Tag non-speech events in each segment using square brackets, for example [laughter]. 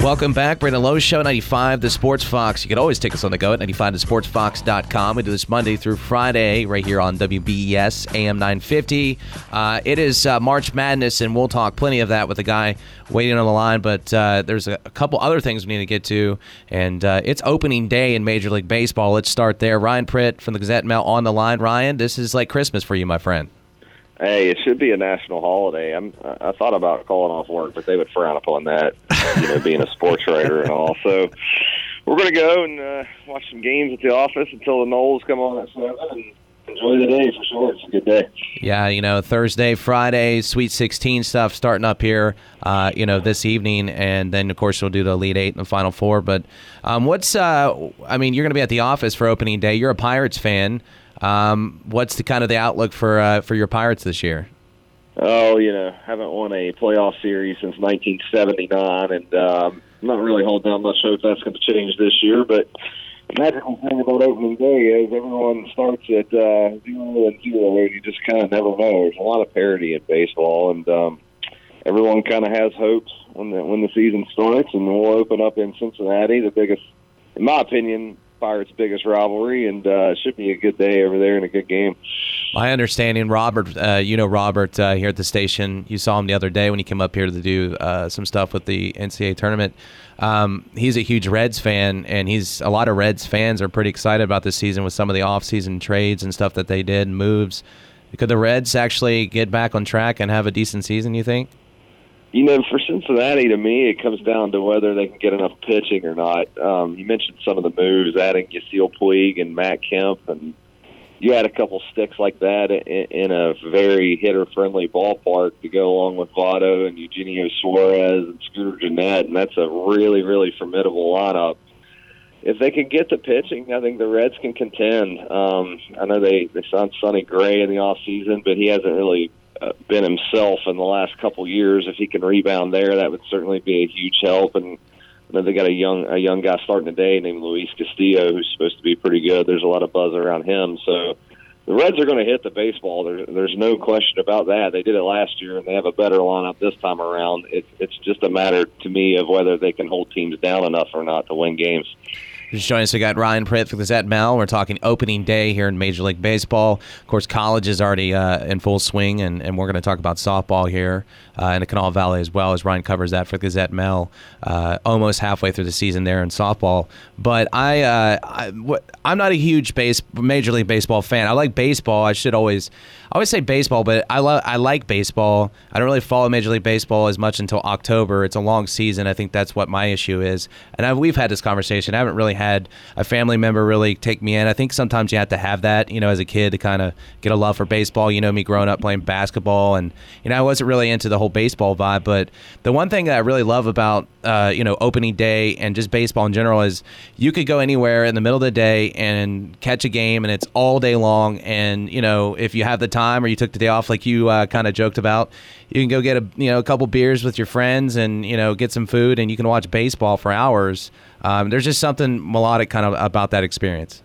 Welcome back. Brandon Lowe Show, 95 The Sports Fox. You can always take us on the go at 95thesportsfox.com. We do this Monday through Friday right here on WBES AM 950. Uh, it is uh, March Madness, and we'll talk plenty of that with the guy waiting on the line. But uh, there's a, a, couple other things we need to get to, and uh, it's opening day in Major League Baseball. Let's start there. Ryan Pritt from the Gazette Mail on the line. Ryan, this is like Christmas for you, my friend. Hey, it should be a national holiday. I'm, I thought about calling off work, but they would frown upon that, you know, being a sports writer and all. So we're going to go and uh, watch some games at the office until the Noles come on at seven and enjoy the day for sure. It's a good day. Yeah, you know, Thursday, Friday, Sweet 16 stuff starting up here, uh, you know, this evening, and then of course we'll do the Elite Eight and the Final Four. But um, what's, uh, I mean, you're going to be at the office for opening day. You're a Pirates fan. Um, what's the kind of the outlook for uh, for your Pirates this year? Oh, you know, haven't won a playoff series since 1979, and um, I'm not really holding out much hope that's going to change this year. But the magical thing about opening day is everyone starts at uh, zero and zero. and You just kind of never know. There's a lot of parity in baseball, and um, everyone kind of has hopes when the when the season starts. And we'll open up in Cincinnati, the biggest, in my opinion, Pirates' biggest rivalry, and uh, it should be a good day over there and a good game. My understanding, Robert, uh, you know Robert uh, here at the station. You saw him the other day when he came up here to do uh, some stuff with the NCAA tournament. Um, he's a huge Reds fan, and he's a lot of Reds fans are pretty excited about this season with some of the off-season trades and stuff that they did, and moves. Could the Reds actually get back on track and have a decent season? You think? You know, for Cincinnati, to me, it comes down to whether they can get enough pitching or not. Um, you mentioned some of the moves, adding Yasiel Puig and Matt Kemp, and you had a couple sticks like that in, in a very hitter-friendly ballpark to go along with Votto and Eugenio Suarez and Scooter Gennett, and that's a really, really formidable lineup. If they can get the pitching, I think the Reds can contend. Um, I know they they signed Sonny Gray in the off season, but he hasn't really uh, been himself in the last couple years. If he can rebound there, that would certainly be a huge help. And I know they got a young a young guy starting today named Luis Castillo, who's supposed to be pretty good. There's a lot of buzz around him, so the Reds are going to hit the baseball. There's there's no question about that. They did it last year, and they have a better lineup this time around. It's it's just a matter to me of whether they can hold teams down enough or not to win games. Just joining us, we got Ryan Pritt for Gazette Mail. We're talking opening day here in Major League Baseball. Of course, college is already uh, in full swing, and, and we're going to talk about softball here uh, in the Kanawha Valley as well as Ryan covers that for the Gazette Mail. Uh, almost halfway through the season there in softball. But I, uh, I what, I'm not a huge base Major League Baseball fan. I like baseball. I should always I always say baseball, but I love I like baseball. I don't really follow Major League Baseball as much until October. It's a long season. I think that's what my issue is. And I, we've had this conversation. I haven't really had a family member really take me in. I think sometimes you have to have that, you know, as a kid to kind of get a love for baseball. You know, me growing up playing basketball, and you know, I wasn't really into the whole baseball vibe. But the one thing that I really love about uh, you know opening day and just baseball in general is you could go anywhere in the middle of the day and catch a game, and it's all day long. And you know, if you have the time or you took the day off, like you uh, kind of joked about, you can go get a you know a couple beers with your friends and you know get some food, and you can watch baseball for hours. Um, there's just something melodic kind of about that experience.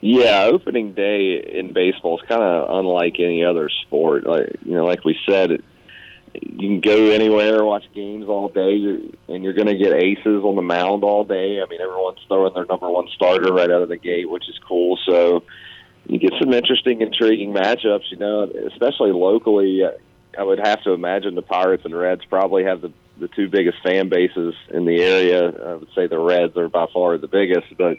Yeah, opening day in baseball is kind of unlike any other sport. Like you know, like we said, it, you can go anywhere, watch games all day, and you're going to get aces on the mound all day. I mean, everyone's throwing their number one starter right out of the gate, which is cool. So you get some interesting, intriguing matchups. You know, especially locally. I would have to imagine the Pirates and Reds probably have the the two biggest fan bases in the area. I would say the Reds are by far the biggest, but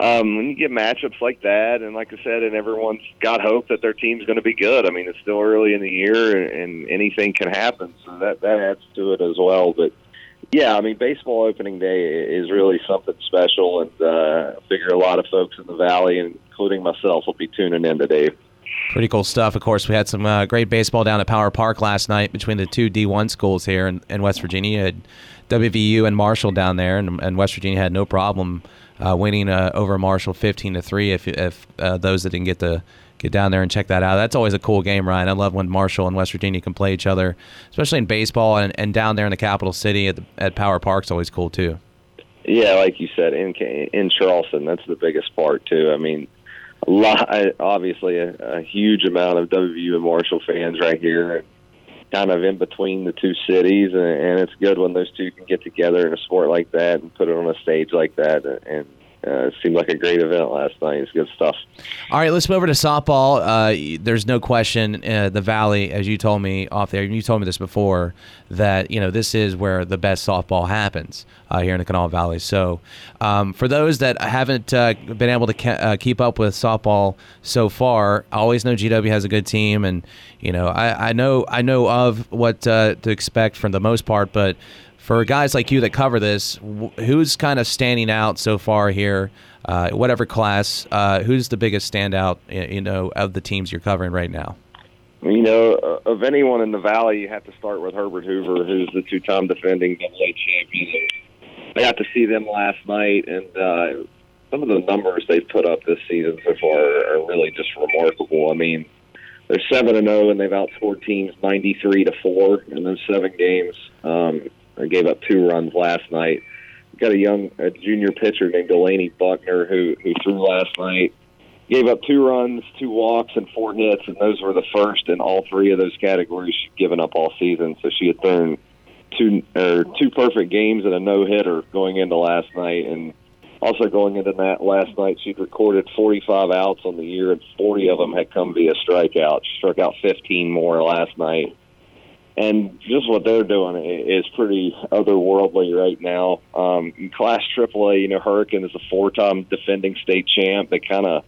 um, when you get matchups like that, and like I said, and everyone's got hope that their team's going to be good. I mean, it's still early in the year, and, anything can happen, so that that adds to it as well. But yeah, I mean, baseball opening day is really something special, and uh, I figure a lot of folks in the valley, including myself, will be tuning in today. Pretty cool stuff. Of course, we had some uh, great baseball down at Power Park last night between the two D1 schools here in, in West Virginia. WVU and Marshall down there, and, and West Virginia had no problem uh, winning uh, over Marshall 15 to three. If if uh, those that didn't get to get down there and check that out, that's always a cool game, Ryan. I love when Marshall and West Virginia can play each other, especially in baseball and, and down there in the capital city at the, at Power Park's always cool too. Yeah, like you said, in in Charleston, that's the biggest part too. I mean, a lot, obviously, a, a huge amount of WVU and Marshall fans right here kind of in between the two cities, and, and it's good when those two can get together in a sport like that and put it on a stage like that. And uh, it seemed like a great event last night. It's good stuff. All right, let's move over to softball. Uh, there's no question uh, the Valley, as you told me off there, you told me this before, that you know this is where the best softball happens uh, here in the Kanawha Valley. So, um, for those that haven't uh, been able to ca- uh, keep up with softball so far, I always know GW has a good team, and you know I, I know I know of what to expect for the most part, but for guys like you that cover this, who's kind of standing out so far here? Uh, whatever class, uh, who's the biggest standout? You know, of the teams you're covering right now. You know, uh, of anyone in the valley, you have to start with Herbert Hoover, who's the two-time defending AA champion. I got to see them last night, and uh, some of the numbers they've put up this season so far are really just remarkable. I mean, they're seven and zero, oh, and they've outscored teams ninety-three to four in those seven games. Um, I gave up two runs last night. Got a young a junior pitcher named Delaney Buckner who who threw last night. Gave up two runs, two walks, and four hits, and those were the first in all three of those categories she'd given up all season. So she had thrown two or two perfect games and a no hitter going into last night, and also going into that last night, she'd recorded 45 outs on the year, and 40 of them had come via strikeout. She struck out 15 more last night and just what they're doing is pretty otherworldly right now. Um, in Class AAA, you know, Hurricane is a four-time defending state champ. They kind of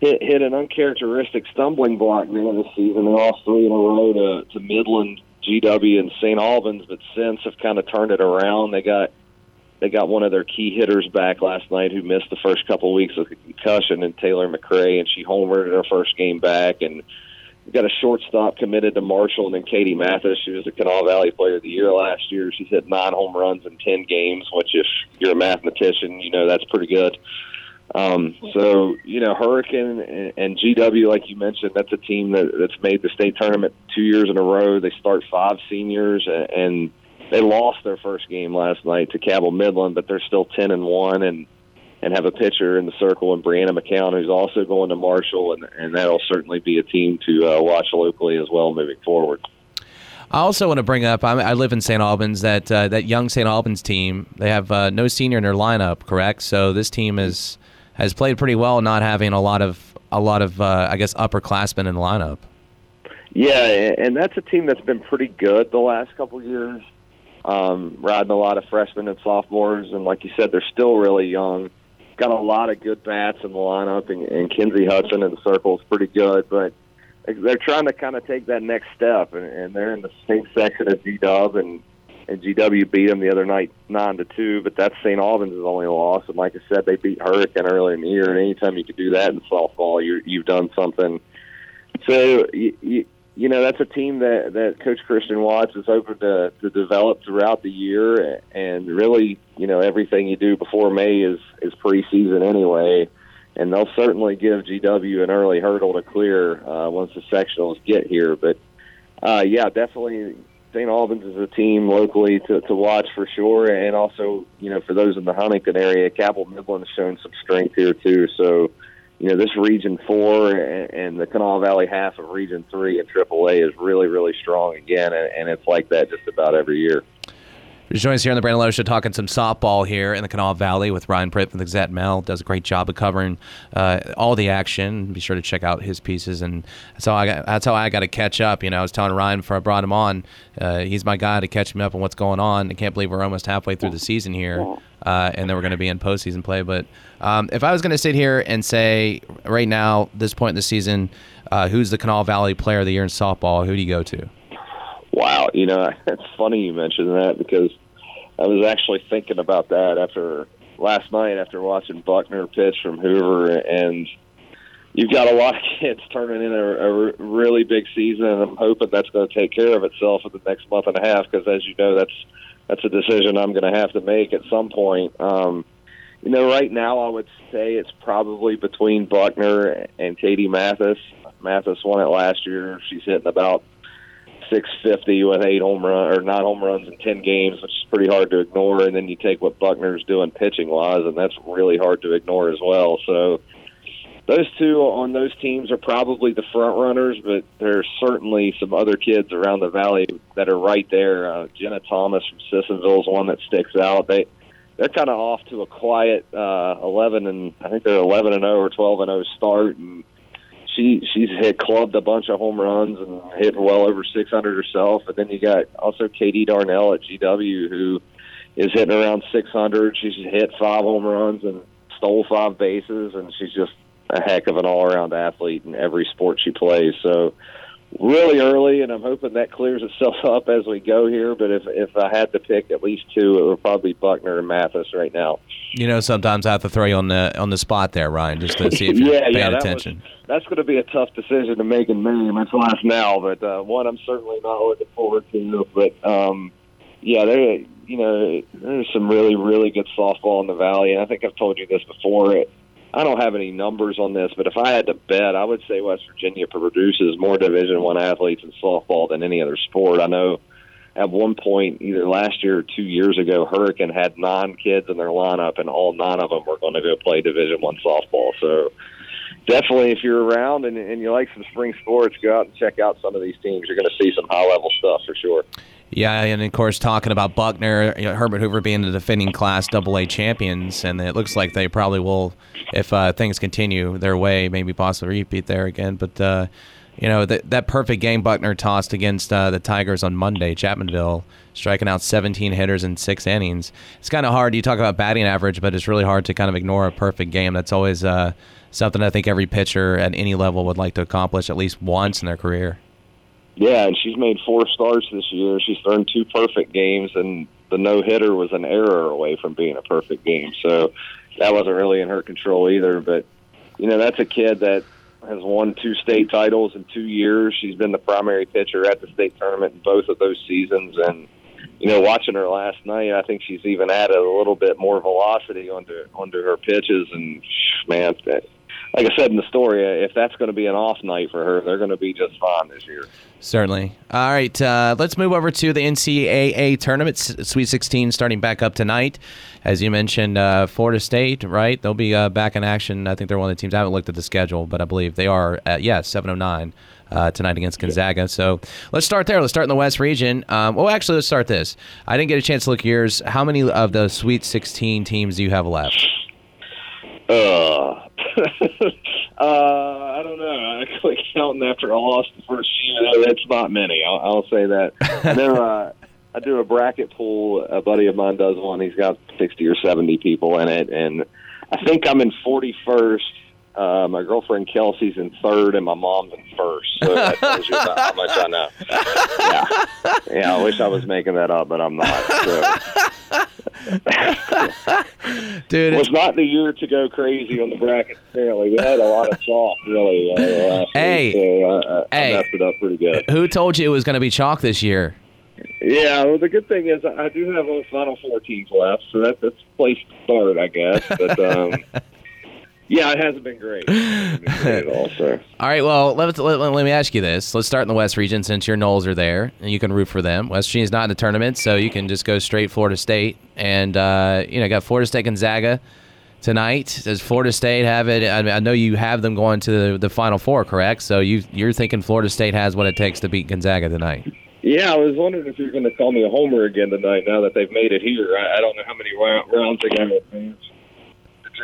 hit hit an uncharacteristic stumbling block there this season. They lost three in a row to, to Midland, GW, and St. Albans, but since have kind of turned it around. They got they got one of their key hitters back last night who missed the first couple of weeks with a concussion, and Taylor McCray, and she homered in her first game back and We've got a shortstop committed to Marshall, and then Katie Mathis. She was the Kanawha Valley Player of the Year last year. She's hit nine home runs in ten games, which, if you're a mathematician, you know that's pretty good. Um, so you know, Hurricane and, and GW, like you mentioned, that's a team that, that's made the state tournament two years in a row. They start five seniors, and they lost their first game last night to Cabell Midland, but they're still ten and one, and and have a pitcher in the circle and Brianna McCown, who's also going to Marshall, and, and that'll certainly be a team to uh, watch locally as well moving forward. I also want to bring up. I'm, i live in St. Albans. That uh, that young St. Albans team. They have uh, no senior in their lineup, correct? So this team is has played pretty well, not having a lot of a lot of uh, I guess upperclassmen in the lineup. Yeah, and that's a team that's been pretty good the last couple of years, um, riding a lot of freshmen and sophomores, and like you said, they're still really young got a lot of good bats in the lineup, and, and Kinsey Hudson in the circle is pretty good, but they're trying to kind of take that next step, and, and they're in the same section as G Dub, and and GW beat them the other night nine to two, but that's St. Albans' only loss. And like I said, they beat Hurricane early in the year, and anytime you can do that in softball, you you've done something. So you, you, you know that's a team that that Coach Christian Watts is open to to develop throughout the year, and really, you know, everything you do before May is is preseason anyway, and they'll certainly give GW an early hurdle to clear uh, once the sectionals get here. But uh, yeah, definitely. St. Albans is a team locally to, to watch for sure, and also, you know, for those in the Huntington area, Cabell Midland has shown some strength here too. So, you know, this Region Four and, the Kanawha Valley half of Region Three and AAA is really, really strong again, and, it's like that just about every year. Join us here on the Brandon Lowe Show, talking some softball here in the Kanawha Valley with Ryan Pritt from the Gazette Mail. Does a great job of covering uh, all the action. Be sure to check out his pieces, and that's how I got. That's how I got to catch up. You know, I was telling Ryan before I brought him on. Uh, he's my guy to catch me up on what's going on. I can't believe we're almost halfway through the season here, uh, and then we're going to be in postseason play. But um, if I was going to sit here and say right now, this point in the season, uh, who's the Kanawha Valley Player of the Year in softball? Who do you go to? Wow, you know, [laughs] it's funny you mentioned that because I was actually thinking about that after last night after watching Buckner pitch from Hoover, and you've got a lot of [laughs] kids turning in a, a really big season, and I'm hoping that's going to take care of itself in the next month and a half because, as you know, that's that's a decision I'm going to have to make at some point. Um, you know, right now I would say it's probably between Buckner and Katie Mathis. Mathis won it last year. She's hitting about 650 with eight home run or nine home runs in 10 games, which is pretty hard to ignore. And then you take what Buckner's doing pitching wise, and that's really hard to ignore as well. So those two on those teams are probably the front runners, but there's certainly some other kids around the valley that are right there. Uh, Jenna Thomas from Sissonville is one that sticks out. They they're kind of off to a quiet uh, 11 and I think they're 11 and 0 or 12 and 0 start, and she she's hit clubbed a bunch of home runs and hit well over 600 herself. And then you got also Katie Darnell at GW who is hitting around 600. She's hit five home runs and stole five bases, and she's just a heck of an all-around athlete in every sport she plays. So really early, and I'm hoping that clears itself [laughs] up as we go here. But if if I had to pick at least two, it would probably be Buckner and Mathis right now. You know, sometimes I have to throw you on the on the spot there, Ryan, just to see if you're [laughs] yeah, paying yeah, that attention. Was, that's going to be a tough decision to make in May. That's last now, but uh, one I'm certainly not looking forward to. But um, yeah, there, you know, there's some really, really good softball in the valley, and I think I've told you this before. It, I don't have any numbers on this, but if I had to bet, I would say West Virginia produces more Division One athletes in softball than any other sport. I know at one point, either last year or two years ago, Hurricane had nine kids in their lineup, and all nine of them were going to go play Division One softball. So definitely, if you're around and, and you like some spring sports, go out and check out some of these teams. You're going to see some high level stuff for sure. Yeah, and of course, talking about Buckner, you know, Herbert Hoover being the defending Class AA champions, and it looks like they probably will, if uh, things continue their way, maybe possibly repeat there again. But uh, you know that that perfect game Buckner tossed against uh, the Tigers on Monday, Chapmanville, striking out 17 hitters in six innings. It's kind of hard. You talk about batting average, but it's really hard to kind of ignore a perfect game. That's always uh, something I think every pitcher at any level would like to accomplish at least once in their career. Yeah, and she's made four starts this year. She's thrown two perfect games, and the no hitter was an error away from being a perfect game. So that wasn't really in her control either. But you know, that's a kid that has won two state titles in two years. She's been the primary pitcher at the state tournament in both of those seasons, and you know, watching her last night, I think she's even added a little bit more velocity onto onto her pitches. And man, like I said in the story, if that's going to be an off night for her, they're going to be just fine this year. Certainly. All right, uh, let's move over to the NCAA tournament, Sweet 16, starting back up tonight. As you mentioned, uh, Florida State, right? They'll be uh, back in action. I think they're one of the teams. I haven't looked at the schedule, but I believe they are. At, yeah, 709. Uh, tonight against Gonzaga. So let's start there. Let's start in the West region. Um, well, actually, let's start this. I didn't get a chance to look at yours. How many of the Sweet 16 teams do you have left? Uh, [laughs] uh, I don't know. I [laughs] quit counting after I lost the first year. That's not many. I'll, I'll say that. I. Uh, I do a bracket pool. A buddy of mine does one. He's got sixty or seventy people in it, and I think I'm in forty first. Uh, my girlfriend Kelsey's in third, and my mom's in first. So that tells you about how much I know. Yeah, yeah. I wish I was making that up, but I'm not. So. Dude, it was not the year to go crazy on the bracket. Apparently, we had a lot of chalk really uh, [laughs] hey, week, so uh, hey, I messed it up pretty good. Who told you it was going to be chalk this year? Yeah, well, the good thing is I do have a Final Four teams left, so that, that's a place to start, I guess. But um, [laughs] yeah, it hasn't been great. Hasn't been great at all, sir. [laughs] All right, well, let, let, let, me ask you this. Let's start in the West region since your Noles are there, and you can root for them. West Virginia's not in the tournament, so you can just go straight Florida State. And, uh, you know, got Florida State Gonzaga tonight. Does Florida State have it? I, mean, I know you have them going to the, the Final Four, correct? So you, you're thinking Florida State has what it takes to beat Gonzaga tonight. Yeah, I was wondering if you're going to call me a homer again tonight. Now that they've made it here, I, I don't know how many rounds they got in advance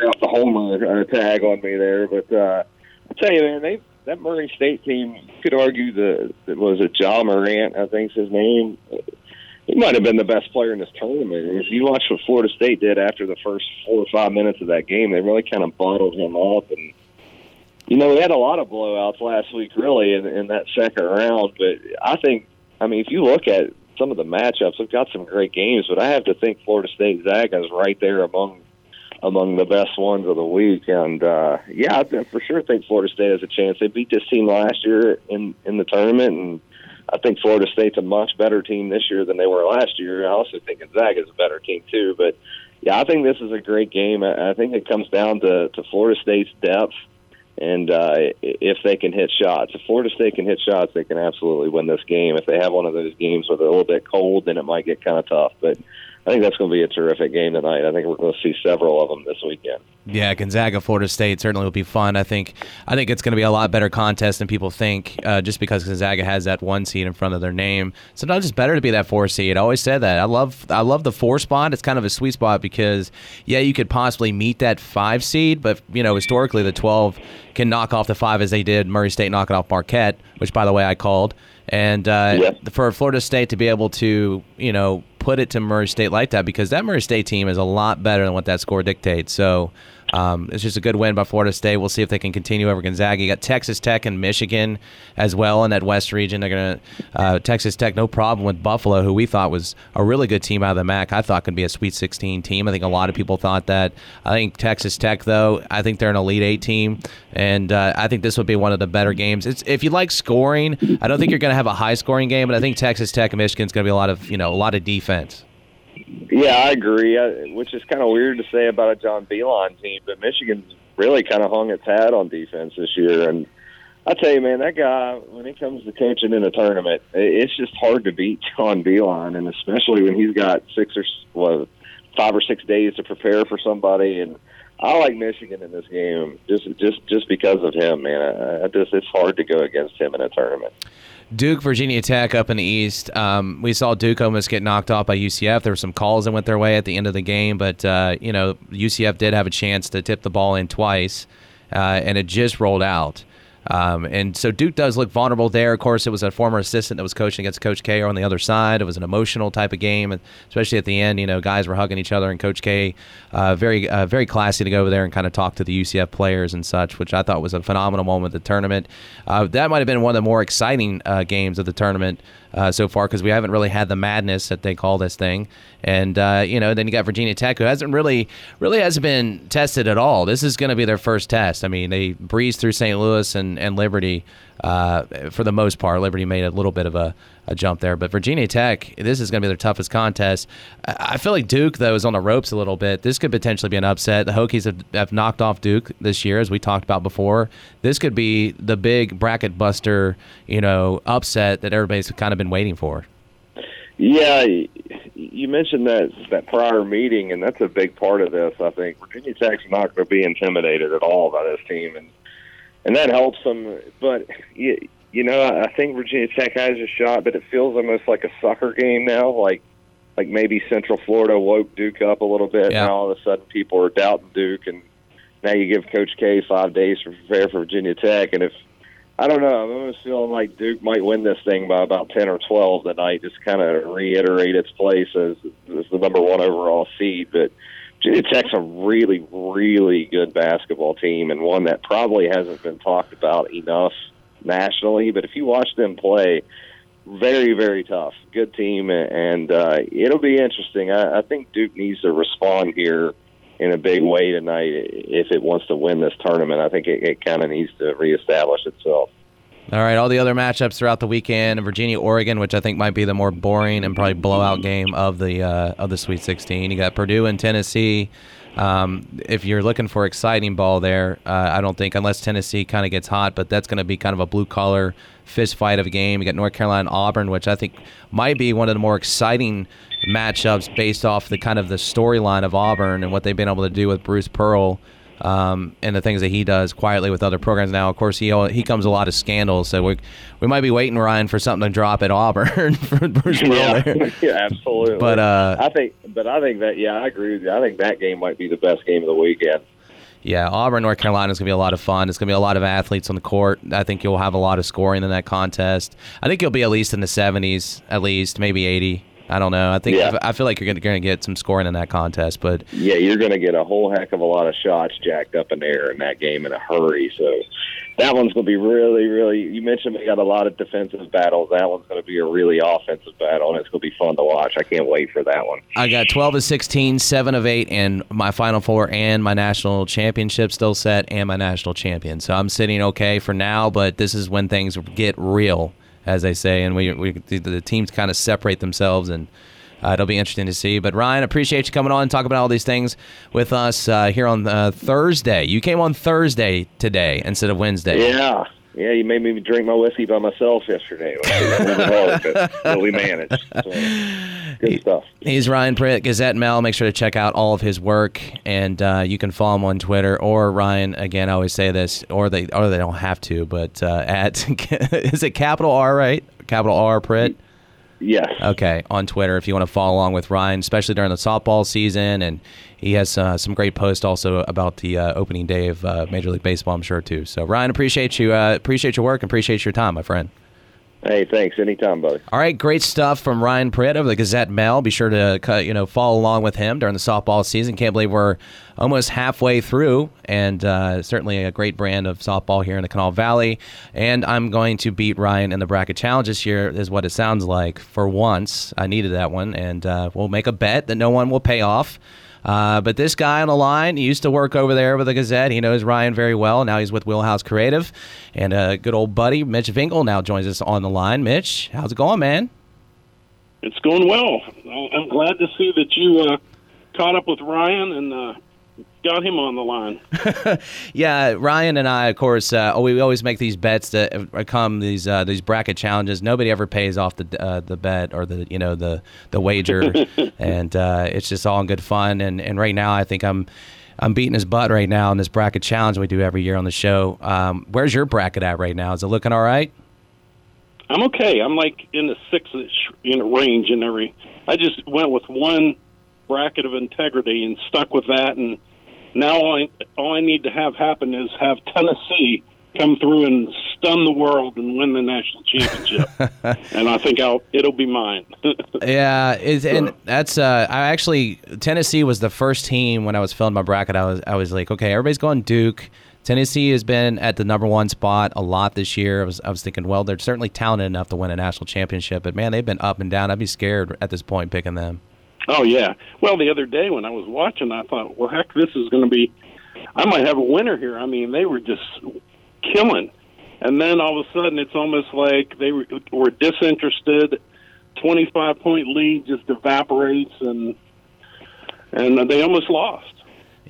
drop the homer uh, tag on me there, but uh, I tell you, man, they that Murray State team. You could argue that it was it Ja Morant, I think's his name. He might have been the best player in this tournament. If you watch what Florida State did after the first four or five minutes of that game, they really kind of bottled him up. And you know, we had a lot of blowouts last week, really, in, in that second round. But I think, I mean, if you look at some of the matchups, they've got some great games. But I have to think Florida State Zaga is right there among among the best ones of the week. And uh, yeah, I for sure think Florida State has a chance. They beat this team last year in in the tournament, and I think Florida State's a much better team this year than they were last year. I also think Gonzaga is a better team too. But yeah, I think this is a great game. I, I think it comes down to to Florida State's depth. And uh, if they can hit shots, if Florida State can hit shots, they can absolutely win this game. If they have one of those games where they're a little bit cold, then it might get kind of tough. But I think that's going to be a terrific game tonight. I think we're going to see several of them this weekend. Yeah, Gonzaga, Florida State certainly will be fun. I think I think it's going to be a lot better contest than people think, uh, just because Gonzaga has that one seed in front of their name. Sometimes it's better to be that four seed. I always said that. I love I love the four spot. It's kind of a sweet spot because yeah, you could possibly meet that five seed, but you know historically the twelve can knock off the five as they did Murray State knocking off Marquette, which by the way I called. And uh, Yep. for Florida State to be able to, you know, put it to Murray State like that because that Murray State team is a lot better than what that score dictates. So um, it's just a good win by Florida State. We'll see if they can continue over Gonzaga. You got Texas Tech and Michigan as well in that West region. They're gonna uh, Texas Tech, no problem with Buffalo, who we thought was a really good team out of the MAC. I thought could be a Sweet 16 team. I think a lot of people thought that. I think Texas Tech, though, I think they're an Elite Eight team, and uh, I think this would be one of the better games. It's if you like scoring, I don't think you're going to have a high scoring game, but I think Texas Tech and Michigan's going to be a lot of you know a lot of defense. Yeah, I agree. I, which is kind of weird to say about a John Beilein team, but Michigan's really kind of hung its hat on defense this year. And I tell you, man, that guy when it comes to coaching in a tournament, it's just hard to beat John Beilein, and especially when he's got six or what, five or six days to prepare for somebody. And I like Michigan in this game just just just because of him, man. I, I just it's hard to go against him in a tournament. Duke, Virginia Tech up in the East. Um, we saw Duke almost get knocked off by UCF. There were some calls that went their way at the end of the game, but uh, you know UCF did have a chance to tip the ball in twice, uh, and it just rolled out. Um, and so Duke does look vulnerable there. Of course, it was a former assistant that was coaching against Coach K on the other side. It was an emotional type of game, especially at the end. You know, guys were hugging each other, and Coach K, uh, very uh, very classy to go over there and kind of talk to the UCF players and such, which I thought was a phenomenal moment at the tournament. Uh, that might have been one of the more exciting uh, games of the tournament uh, so far because we haven't really had the madness that they call this thing. And uh, you know, then you got Virginia Tech, who hasn't really really hasn't been tested at all. This is going to be their first test. I mean, they breezed through St. Louis and and Liberty uh, for the most part. Liberty made a little bit of a, a jump there, but Virginia Tech, this is going to be their toughest contest. I feel like Duke though is on the ropes a little bit. This could potentially be an upset. The Hokies have, have knocked off Duke this year, as we talked about before. This could be the big bracket buster, you know, upset that everybody's kind of been waiting for. Yeah, you mentioned that that prior meeting, and that's a big part of this. I think Virginia Tech's not going to be intimidated at all by this team, and and that helps them. But you, you know, I think Virginia Tech has a shot, but it feels almost like a soccer game now. Like like maybe Central Florida woke Duke up a little bit. Yeah. Now all of a sudden people are doubting Duke, and now you give Coach K five days to prepare for Virginia Tech, and if I don't know. I'm almost feeling like Duke might win this thing by about ten or twelve tonight. Just kind of reiterate its place as, as the number one overall seed. But Virginia Tech's a really, really good basketball team, and one that probably hasn't been talked about enough nationally. But if you watch them play, very, very tough. Good team, and uh, it'll be interesting. I, I think Duke needs to respond here in a big way tonight if it wants to win this tournament. I think it, it kind of needs to reestablish itself. All right, all the other matchups throughout the weekend: Virginia, Oregon, which I think might be the more boring and probably blowout game of the uh, of the Sweet 16. You got Purdue and Tennessee. Um, if you're looking for exciting ball there, uh, I don't think unless Tennessee kind of gets hot, but that's going to be kind of a blue collar fist fight of a game. You got North Carolina Auburn, which I think might be one of the more exciting matchups based off the kind of the storyline of Auburn and what they've been able to do with Bruce Pearl um, and the things that he does quietly with other programs. Now, of course, he he comes a lot of scandals, so we we might be waiting Ryan for something to drop at Auburn [laughs] for Bruce Pearl. Yeah, there. [laughs] yeah, absolutely. But, uh, I think, but I think that yeah, I agree with you. I think that game might be the best game of the weekend. Yeah, Auburn, North Carolina is going to be a lot of fun. It's going to be a lot of athletes on the court. I think you'll have a lot of scoring in that contest. I think you'll be at least in the 70s, at least maybe 80. I don't know. I think Yeah. I feel like you're going to get some scoring in that contest, but Yeah, you're going to get a whole heck of a lot of shots jacked up in the air in that game in a hurry. So that one's going to be really, really. You mentioned we got a lot of defensive battles. That one's going to be a really offensive battle, and it's going to be fun to watch. I can't wait for that one. I got 12 of 16, 7 of 8, and my Final Four and my national championship still set, and my national champion. So I'm sitting okay for now, but this is when things get real, as they say, and we, we the, the teams kind of separate themselves, and uh, it'll be interesting to see. But Ryan, appreciate you coming on and talking about all these things with us uh, here on uh, Thursday. You came on Thursday today instead of Wednesday. Yeah, Yeah, you made me drink my whiskey by myself yesterday. [laughs] but we managed. So, good stuff. He's Ryan Pritt, Gazette Mail. Make sure to check out all of his work, and uh, you can follow him on Twitter or Ryan. Again, I always say this, or they or they don't have to, but uh, [laughs] at is it capital R right? Capital R Pritt. Yes. Okay, on Twitter if you want to follow along with Ryan, especially during the softball season, and he has uh, some great posts also about the uh, opening day of uh, Major League Baseball, I'm sure too. So Ryan, appreciate you, uh, appreciate your work, and appreciate your time, my friend. Hey, thanks. Anytime, buddy. All right, great stuff from Ryan Pritt of the Gazette Mail. Be sure to you know follow along with him during the softball season. Can't believe we're almost halfway through, and uh, certainly a great brand of softball here in the Kanawha Valley. And I'm going to beat Ryan in the bracket challenge this year, is what it sounds like. For once, I needed that one, and uh, we'll make a bet that no one will pay off. Uh, but this guy on the line, he used to work over there with the Gazette. He knows Ryan very well. Now he's with Wheelhouse Creative. And a good old buddy, Mitch Vingle, now joins us on the line. Mitch, how's it going, man? It's going well. I'm glad to see that you uh, caught up with Ryan and uh, got him on the line. [laughs] yeah, Ryan and I, of course, uh, we always make these bets that come these uh, these bracket challenges. Nobody ever pays off the uh, the bet or the you know the the wager, [laughs] and uh, it's just all in good fun. And and right now, I think I'm. I'm beating his butt right now in this bracket challenge we do every year on the show. Um, where's your bracket at right now? Is it looking all right? I'm okay. I'm like in the six you know range and every. I just went with one bracket of integrity and stuck with that and now all I, all I need to have happen is have Tennessee come through and stun the world and win the national championship. [laughs] and I think I'll it'll be mine. [laughs] yeah, and that's uh, I actually Tennessee was the first team when I was filling my bracket. I was I was like, okay, everybody's going Duke. Tennessee has been at the number one spot a lot this year. I was I was thinking, well, they're certainly talented enough to win a national championship, but man, they've been up and down. I'd be scared at this point picking them. [laughs] Oh yeah. Well, the other day when I was watching, I thought, well, heck, this is going to be. I might have a winner here. I mean, they were just killing, and then all of a sudden, it's almost like they were, were disinterested. Twenty-five point lead just evaporates, and and they almost lost.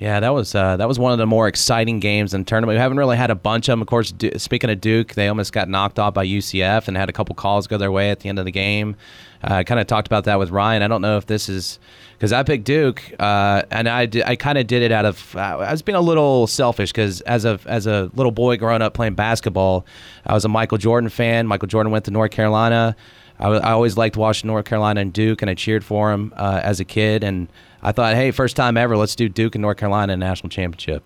Yeah, that was uh, that was one of the more exciting games in tournament. We haven't really had a bunch of them. Of course, speaking of Duke, they almost got knocked off by UCF and had a couple calls go their way at the end of the game. Uh, I kind of talked about that with Ryan. I don't know if this is because I picked Duke, uh, and I I kind of did it out of uh, I was being a little selfish because as a as a little boy growing up playing basketball, I was a Michael Jordan fan. Michael Jordan went to North Carolina. I, I always liked watching North Carolina and Duke, and I cheered for them uh, as a kid. And I thought, hey, first time ever, let's do Duke and North Carolina national championship.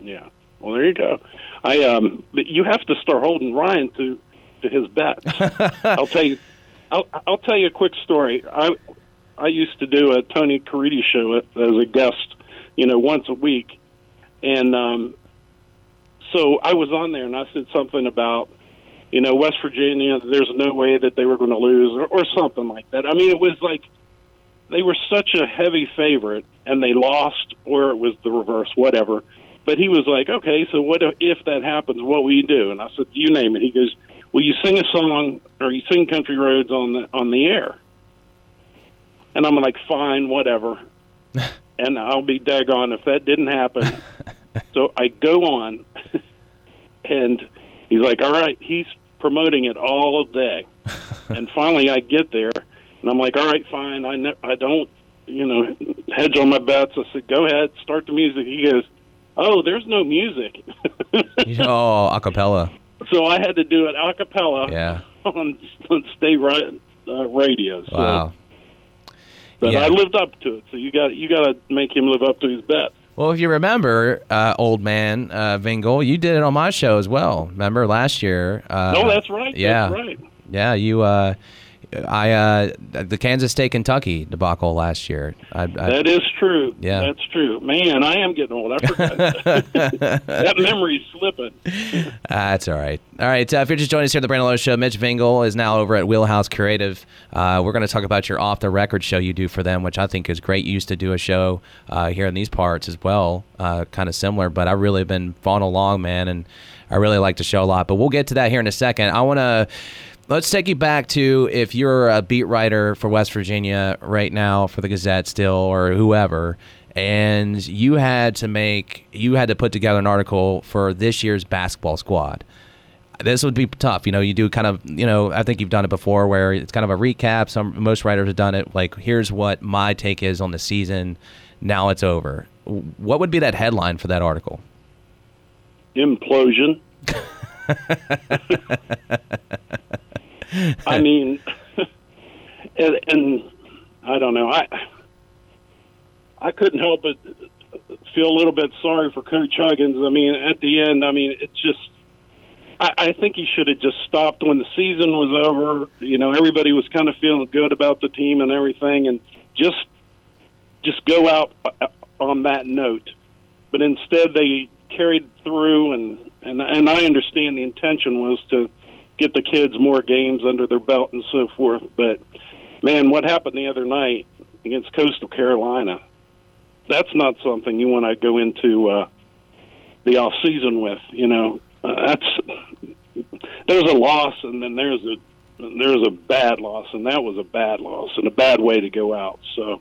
Yeah. Well, there you go. I um, you have to start holding Ryan to to his bets. [laughs] I'll tell you. I'll, I'll tell you a quick story. I I used to do a Tony Caridi show as a guest, you know, once a week, and um, so I was on there and I said something about, you know, West Virginia. There's no way that they were going to lose, or, or something like that. I mean, it was like they were such a heavy favorite and they lost, or it was the reverse, whatever. But he was like, okay, so what if if that happens? What will you do? And I said, you name it. He goes, will you sing a song or you sing Country Roads on the on the air? And I'm like, fine, whatever. [laughs] and I'll be daggone if that didn't happen. [laughs] so I go on, [laughs] and he's like, all right, he's promoting it all day. [laughs] and finally, I get there, and I'm like, all right, fine. I ne- I don't, you know, hedge on my bets. I said, go ahead, start the music. He goes, oh, there's no music. oh, acapella. So I had to do it a cappella yeah. [laughs] on, on state ra- uh, radio. So. Wow. But Yeah. I lived up to it. So you got you got to make him live up to his bet. Well, if you remember, uh, old man uh, Vingle, you did it on my show as well. Remember last year? Uh, no, that's right. yeah. That's right. Yeah, you. I uh, the Kansas State Kentucky debacle last year. I, I, That is true. Yeah. That's true. Man, I am getting old. I forgot. that [laughs] memory's slipping. That's all right. All right. Uh, if you're just joining us here at the Brandon Lowe Show, Mitch Vingle is now over at Wheelhouse Creative. Uh, we're going to talk about your off the record show you do for them, which I think is great. You used to do a show uh, here in these parts as well, uh, kind of similar, but I really have been following along, man, and I really like the show a lot. But we'll get to that here in a second. I want to. Let's take you back to if you're a beat writer for West Virginia right now for the Gazette still or whoever, and you had to make you had to put together an article for this year's basketball squad this would be tough. You know, you do kind of, you know, I think you've done it before where it's kind of a recap. Some most writers have done it like, here's what my take is on the season. Now it's over. What would be that headline for that article? Implosion. [laughs] I [laughs] mean, and, and I don't know. I I couldn't help but feel a little bit sorry for Coach Huggins. I mean, at the end, I mean, it's just. I, I think he should have just stopped when the season was over. You know, everybody was kind of feeling good about the team and everything, and just just go out uh, on that note. But instead, they carried through, and and and I understand the intention was to get the kids more games under their belt and so forth. But man, what happened the other night against Coastal Carolina? That's not something you want to go into uh, the off season with. You know, uh, that's there's a loss, and then there's a there's a bad loss, and that was a bad loss and a bad way to go out. So,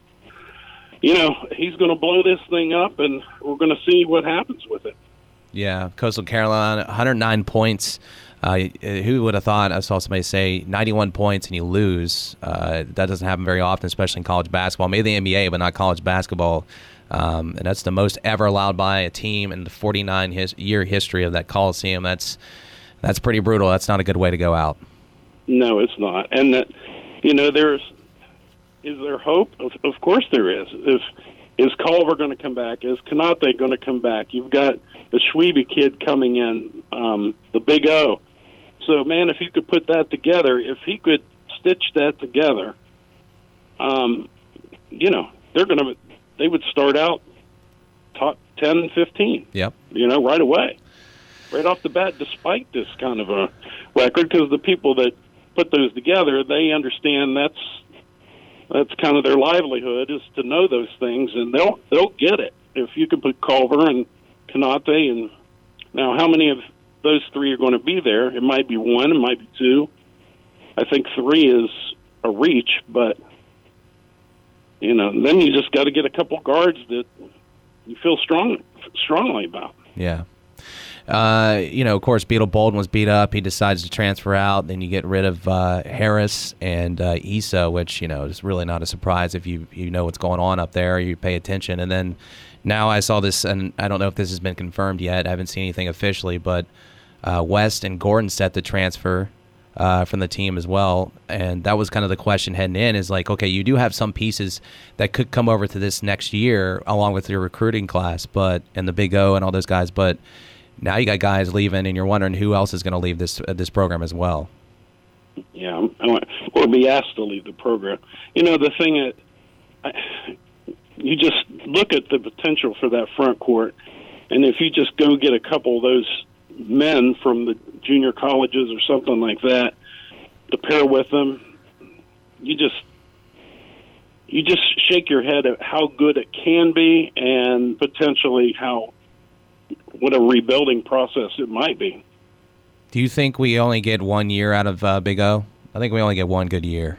you know, he's going to blow this thing up, and we're going to see what happens with it. Yeah, Coastal Carolina, 109 points. Uh, who would have thought? I saw somebody say 91 points and you lose. Uh, that doesn't happen very often, especially in college basketball. Maybe the NBA, but not college basketball. Um, and that's the most ever allowed by a team in the 49 his, year history of that Coliseum. That's that's pretty brutal. That's not a good way to go out. No, it's not. And that, you know, there's is there hope? Of, of course there is. If is Culver going to come back? Is Konate going to come back? You've got the Tshiebwe kid coming in, um, the Big O. So, man, if you could put that together, if he could stitch that together, um, you know, they're going to they would start out top 10, 15. Yep. You know, right away, right off the bat. Despite this kind of a record, because the people that put those together, they understand that's that's kind of their livelihood is to know those things, and they'll they'll get it if you can put Culver and Konate and now how many of those three are going to be there? It might be one, it might be two. I think three is a reach, but you know, then you just got to get a couple guards that you feel strong strongly about. Yeah. Uh, you know, of course, Beetle Bolden was beat up. He decides to transfer out. Then you get rid of uh, Harris and uh, Esa, which you know is really not a surprise if you you know what's going on up there. You pay attention, and then now I saw this, and I don't know if this has been confirmed yet. I haven't seen anything officially, but uh, West and Gordon set the transfer uh, from the team as well. And that was kind of the question heading in is like, okay, you do have some pieces that could come over to this next year along with your recruiting class, but and the Big O and all those guys, but now you got guys leaving, and you're wondering who else is going to leave this uh, this program as well. Yeah, or be asked to leave the program. You know, the thing that I, you just look at the potential for that front court, and if you just go get a couple of those men from the junior colleges or something like that to pair with them, you just you just shake your head at how good it can be and potentially how what a rebuilding process it might be. Do you think we only get one year out of uh, Big O? I think we only get one good year.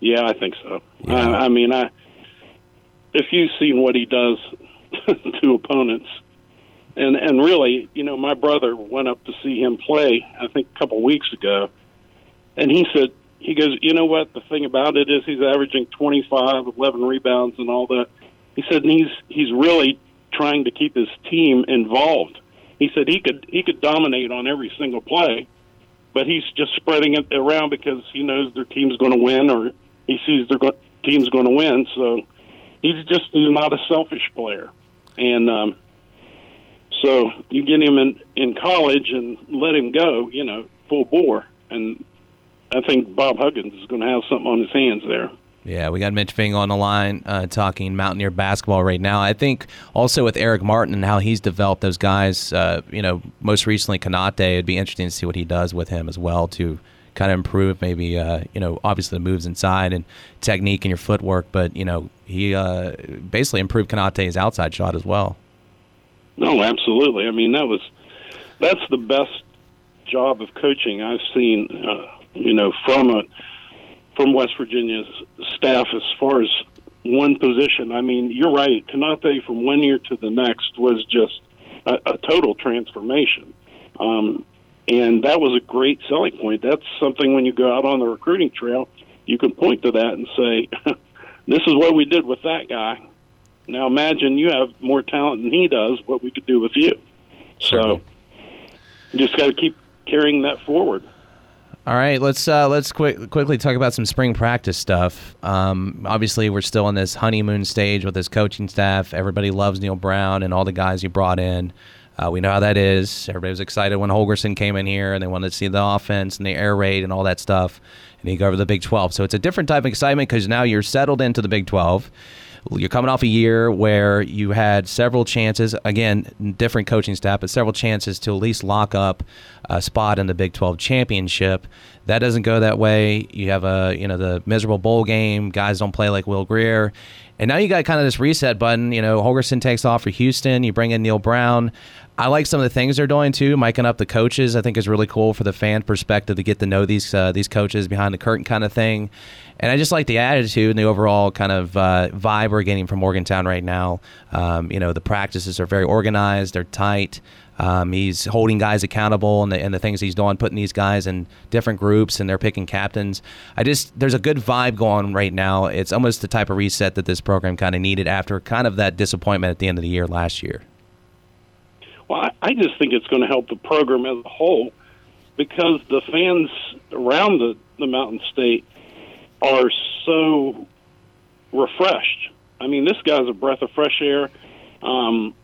Yeah, I think so. Yeah. I, I mean, I if you've seen what he does [laughs] to opponents, and and really, you know, my brother went up to see him play. I think a couple weeks ago, and he said he goes, you know what? The thing about it is he's averaging 25, 11 rebounds, and all that. He said, and he's he's really trying to keep his team involved. He said he could he could dominate on every single play, but he's just spreading it around because he knows their team's going to win, or he sees their go- team's going to win. So he's just he's not a selfish player, and um, so you get him in in college and let him go, you know, full bore, and I think Bob Huggins is going to have something on his hands there. Yeah, we got Mitch Vingle on the line uh, talking Mountaineer basketball right now. I think also with Erik Martin and how he's developed those guys, uh, you know, most recently Konate, it'd be interesting to see what he does with him as well to kind of improve maybe, uh, you know, obviously the moves inside and technique and your footwork, but, you know, he uh, basically improved Konate's outside shot as well. No, absolutely. I mean, that was that's the best job of coaching I've seen, uh, you know, from a from West Virginia's staff as far as one position. I mean, you're right. Konate from one year to the next was just a, a total transformation. Um, and that was a great selling point. That's something when you go out on the recruiting trail, you can point to that and say, [laughs] "This is what we did with that guy." Now imagine you have more talent than he does. What we could do with you. So, you just got to keep carrying that forward. All right, let's uh, let's quick, quickly talk about some spring practice stuff. Um, obviously, we're still in this honeymoon stage with this coaching staff. Everybody loves Neal Brown and all the guys you brought in. Uh, we know how that is. Everybody was excited when Holgorsen came in here, and they wanted to see the offense and the air raid and all that stuff. And he go over the Big 12, so it's a different type of excitement because now you're settled into the Big 12 you're coming off a year where you had several chances, again, different coaching staff, but several chances to at least lock up a spot in the Big 12 championship. That doesn't go that way. You have a, you know, the miserable bowl game. Guys don't play like Will Grier. And now you got kind of this reset button. You know, Holgorsen takes off for Houston. You bring in Neal Brown. I like some of the things they're doing too. Miking up the coaches, I think, is really cool for the fan perspective to get to know these uh, these coaches behind the curtain kind of thing. And I just like the attitude and the overall kind of uh, vibe we're getting from Morgantown right now. Um, you know, the practices are very organized, they're tight. Um, he's holding guys accountable and the, and the things he's doing, putting these guys in different groups and they're picking captains. I just, there's a good vibe going right now. It's almost the type of reset that this program kind of needed after kind of that disappointment at the end of the year last year. Well, I, I just think it's going to help the program as a whole because the fans around the, the Mountain State are so refreshed. I mean, this guy's a breath of fresh air. Um,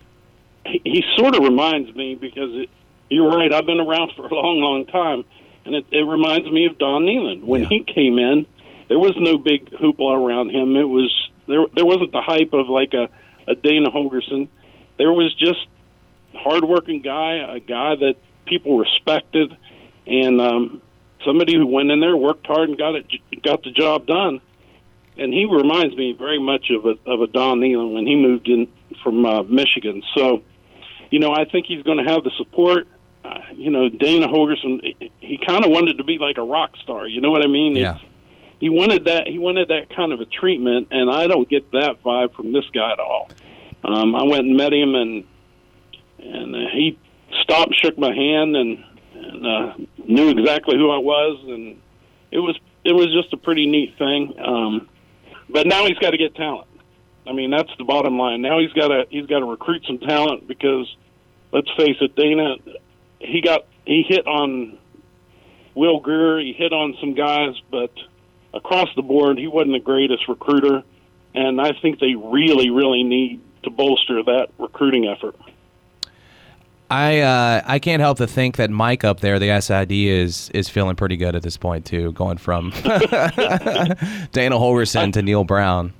he, he sort of reminds me because it, you're right. I've been around for a long, long time, and it, it reminds me of Don Nehlen when yeah. he came in. There was no big hoopla around him. It was there. There wasn't the hype of like a, a Dana Holgorsen. There was just hardworking guy, a guy that people respected, and um, somebody who went in there, worked hard, and got it, got the job done. And he reminds me very much of a of a Don Nehlen when he moved in from uh, Michigan. So, you know, I think he's going to have the support. Uh, you know, Dana Holgorsen, he kind of wanted to be like a rock star. You know what I mean? Yeah. It's, he wanted that. He wanted that kind of a treatment, and I don't get that vibe from this guy at all. Um, I went and met him, and and uh, he stopped, shook my hand, and and uh, knew exactly who I was, and it was it was just a pretty neat thing. Um, but now he's got to get talent. I mean, that's the bottom line. Now he's got to he's got to recruit some talent because let's face it, Dana, he got he hit on Will Grier, he hit on some guys, but across the board, he wasn't the greatest recruiter, and I think they really really need to bolster that recruiting effort. I uh, I can't help to think that Mike up there, the SID, is is feeling pretty good at this point too, going from [laughs] Dana Holgorsen to Neal Brown.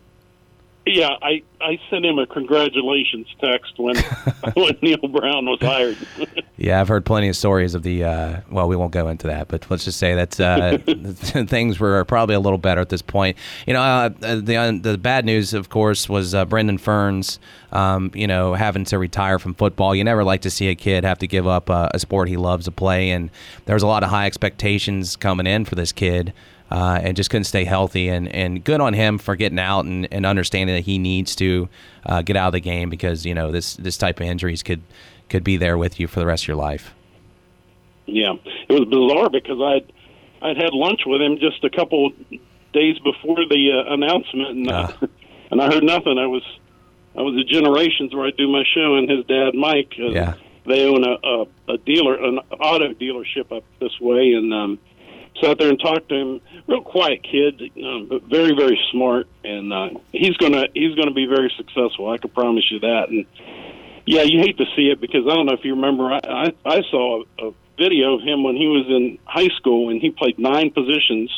Yeah, I, I sent him a congratulations text when [laughs] when Neal Brown was hired. [laughs] yeah, I've heard plenty of stories of the. Uh, well, we won't go into that, but let's just say that uh, [laughs] things were probably a little better at this point. You know, uh, the uh, the bad news, of course, was uh, Brendan Ferns. Um, you know, having to retire from football. You never like to see a kid have to give up uh, a sport he loves to play, and there was a lot of high expectations coming in for this kid uh, and just couldn't stay healthy. And, and good on him for getting out and, and understanding that he needs to uh, get out of the game because you know this this type of injuries could could be there with you for the rest of your life. Yeah, it was bizarre because I'd I'd had lunch with him just a couple days before the uh, announcement, and uh, [laughs] and I heard nothing. I was I was at Generations where I do my show, and his dad Mike. Uh, yeah. They own a, a, a dealer, an auto dealership up this way, and um, sat there and talked to him. Real quiet kid, um, but very very smart, and uh, he's gonna he's gonna be very successful. I can promise you that. And yeah, you hate to see it because I don't know if you remember. I I, I saw a, a video of him when he was in high school, and he played nine positions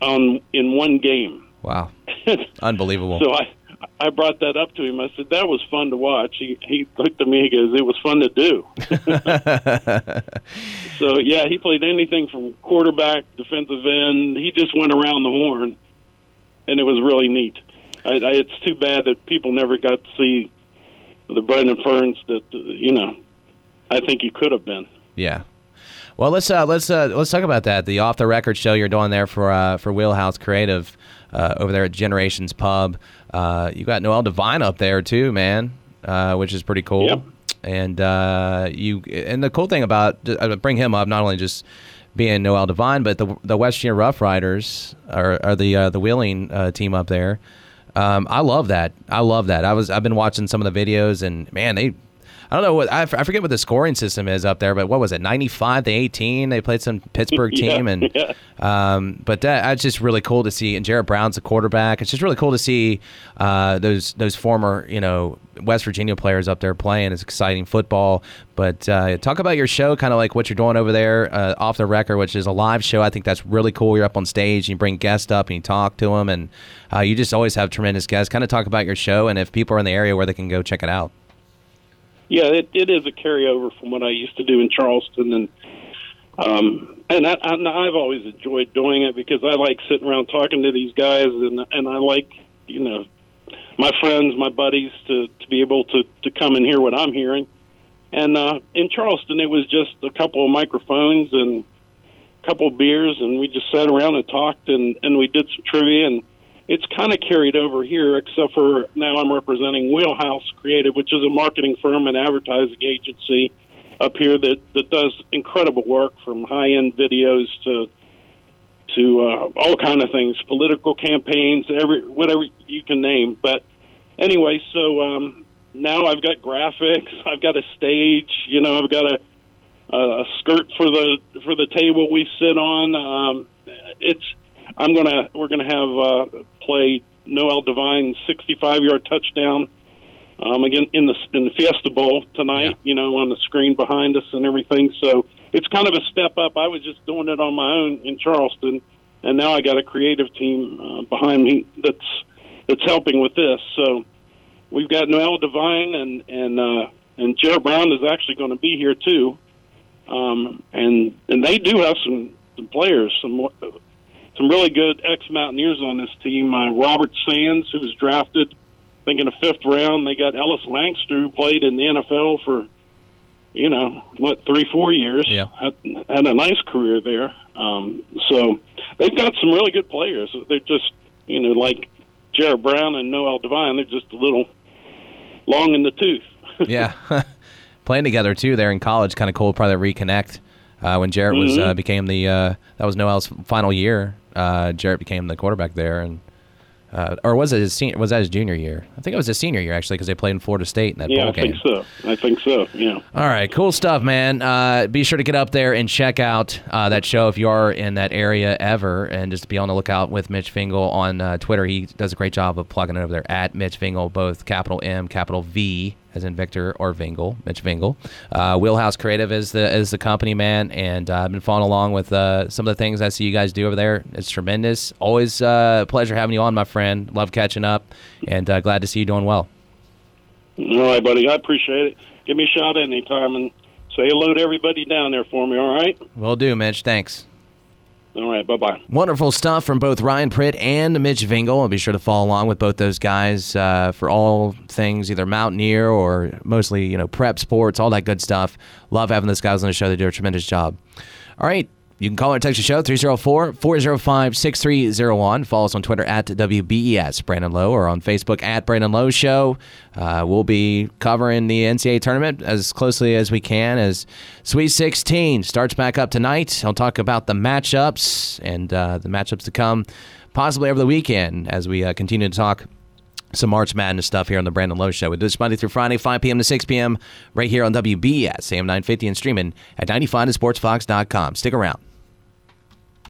on in one game. Wow, [laughs] unbelievable. so I I brought that up to him. I said that was fun to watch. He he looked at me. He goes, "It was fun to do." [laughs] so yeah, he played anything from quarterback, defensive end. He just went around the horn, and it was really neat. I, I, it's too bad that people never got to see the Brendan Ferns that you know. I think he could have been. Yeah. Well, let's uh, let's uh, let's talk about that. The off the record show you're doing there for uh, for Wheelhouse Creative uh, over there at Generations Pub. Uh, you got Noel Devine up there too, man, uh, which is pretty cool. Yep. and uh, you and the cool thing about bring him up not only just being Noel Devine, but the the West Virginia Rough Riders are, are the uh, the wheeling uh, team up there. Um, I love that. I love that. I was I've been watching some of the videos and man, they I don't know what I, forget what the scoring system is up there, but what was it, ninety five to eighteen? They played some Pittsburgh [laughs] team, yeah, and yeah. um, but that that's just really cool to see. And Jarrett Brown's the quarterback. It's just really cool to see uh, those those former you know West Virginia players up there playing. It's exciting football. But uh, talk about your show, kind of like what you're doing over there uh, off the record, which is a live show. I think that's really cool. You're up on stage, and you bring guests up, and you talk to them, and uh, you just always have tremendous guests. Kind of talk about your show, and if people are in the area where they can go check it out. Yeah, it, it is a carryover from what I used to do in Charleston, and um, and I, I, I've always enjoyed doing it because I like sitting around talking to these guys, and and I like you know my friends, my buddies to to be able to to come and hear what I'm hearing. And uh, in Charleston, it was just a couple of microphones and a couple of beers, and we just sat around and talked, and and we did some trivia and it's kind of carried over here, except for now I'm representing Wheelhouse Creative, which is a marketing firm and advertising agency up here that, that does incredible work from high end videos to to uh, all kind of things, political campaigns, every whatever you can name. But anyway, so um, now I've got graphics, [laughs] I've got a stage, you know, I've got a a skirt for the for the table we sit on. Um, it's I'm gonna we're gonna have uh, play Noel Devine's 65 yard touchdown um, again in the in the Fiesta Bowl tonight. Yeah. You know, on the screen behind us and everything. So it's kind of a step up. I was just doing it on my own in Charleston, and now I got a creative team uh, behind me that's that's helping with this. So we've got Noel Devine and and uh, and Joe Brown is actually going to be here too. Um, and and they do have some, some players, some some really good ex Mountaineers on this team. Uh, Robert Sands, who was drafted, I think in the fifth round. They got Ellis Lankster, who played in the NFL for, you know, what three, four years. Yeah. had, had a nice career there. Um, so they've got some really good players. They're just, you know, like Jarrett Brown and Noel Devine. They're just a little long in the tooth. [laughs] yeah, [laughs] playing together too there in college, kind of cool. Probably reconnect uh, when Jarrett was uh, Mhm. became the uh, that was Noel's final year. Uh, Jarrett became the quarterback there, and uh, or was it his senior? Was that his junior year? I think it was his senior year actually because they played in Florida State in that yeah, bowl I game. think so. I think so. Yeah. All right, cool stuff, man. Uh, be sure to get up there and check out uh, that show if you are in that area ever, and just be on the lookout with Mitch Vingle on uh, Twitter. He does a great job of plugging it over there at Mitch Vingle, both capital M, capital V, as in Victor or Vingle, Mitch Vingle. Uh, Wheelhouse Creative is the is the company, man, and uh, I've been following along with uh, some of the things I see you guys do over there. It's tremendous. Always uh, a pleasure having you on, my friend. Love catching up, and uh, glad to see you doing well. All right, buddy. I appreciate it. Give me a shout anytime and say hello to everybody down there for me. All right. Will do, Mitch. Thanks. All right. Bye bye. Wonderful stuff from both Ryan Pritt and Mitch Vingle. And be sure to follow along with both those guys uh, for all things either Mountaineer or mostly, you know, prep sports, all that good stuff. Love having those guys on the show. They do a tremendous job. All right. You can call or text the show 304 405 6301. Follow us on Twitter at WBES Brandon Lowe or on Facebook at Brandon Lowe Show. Uh, we'll be covering the NCAA tournament as closely as we can as Sweet 16 starts back up tonight. I'll talk about the matchups and uh, the matchups to come possibly over the weekend as we uh, continue to talk some March Madness stuff here on the Brandon Lowe Show. We do this Monday through Friday, 5 p.m. to 6 p.m. right here on WBS, AM 950 and streaming at 95sportsfox.com. Stick around.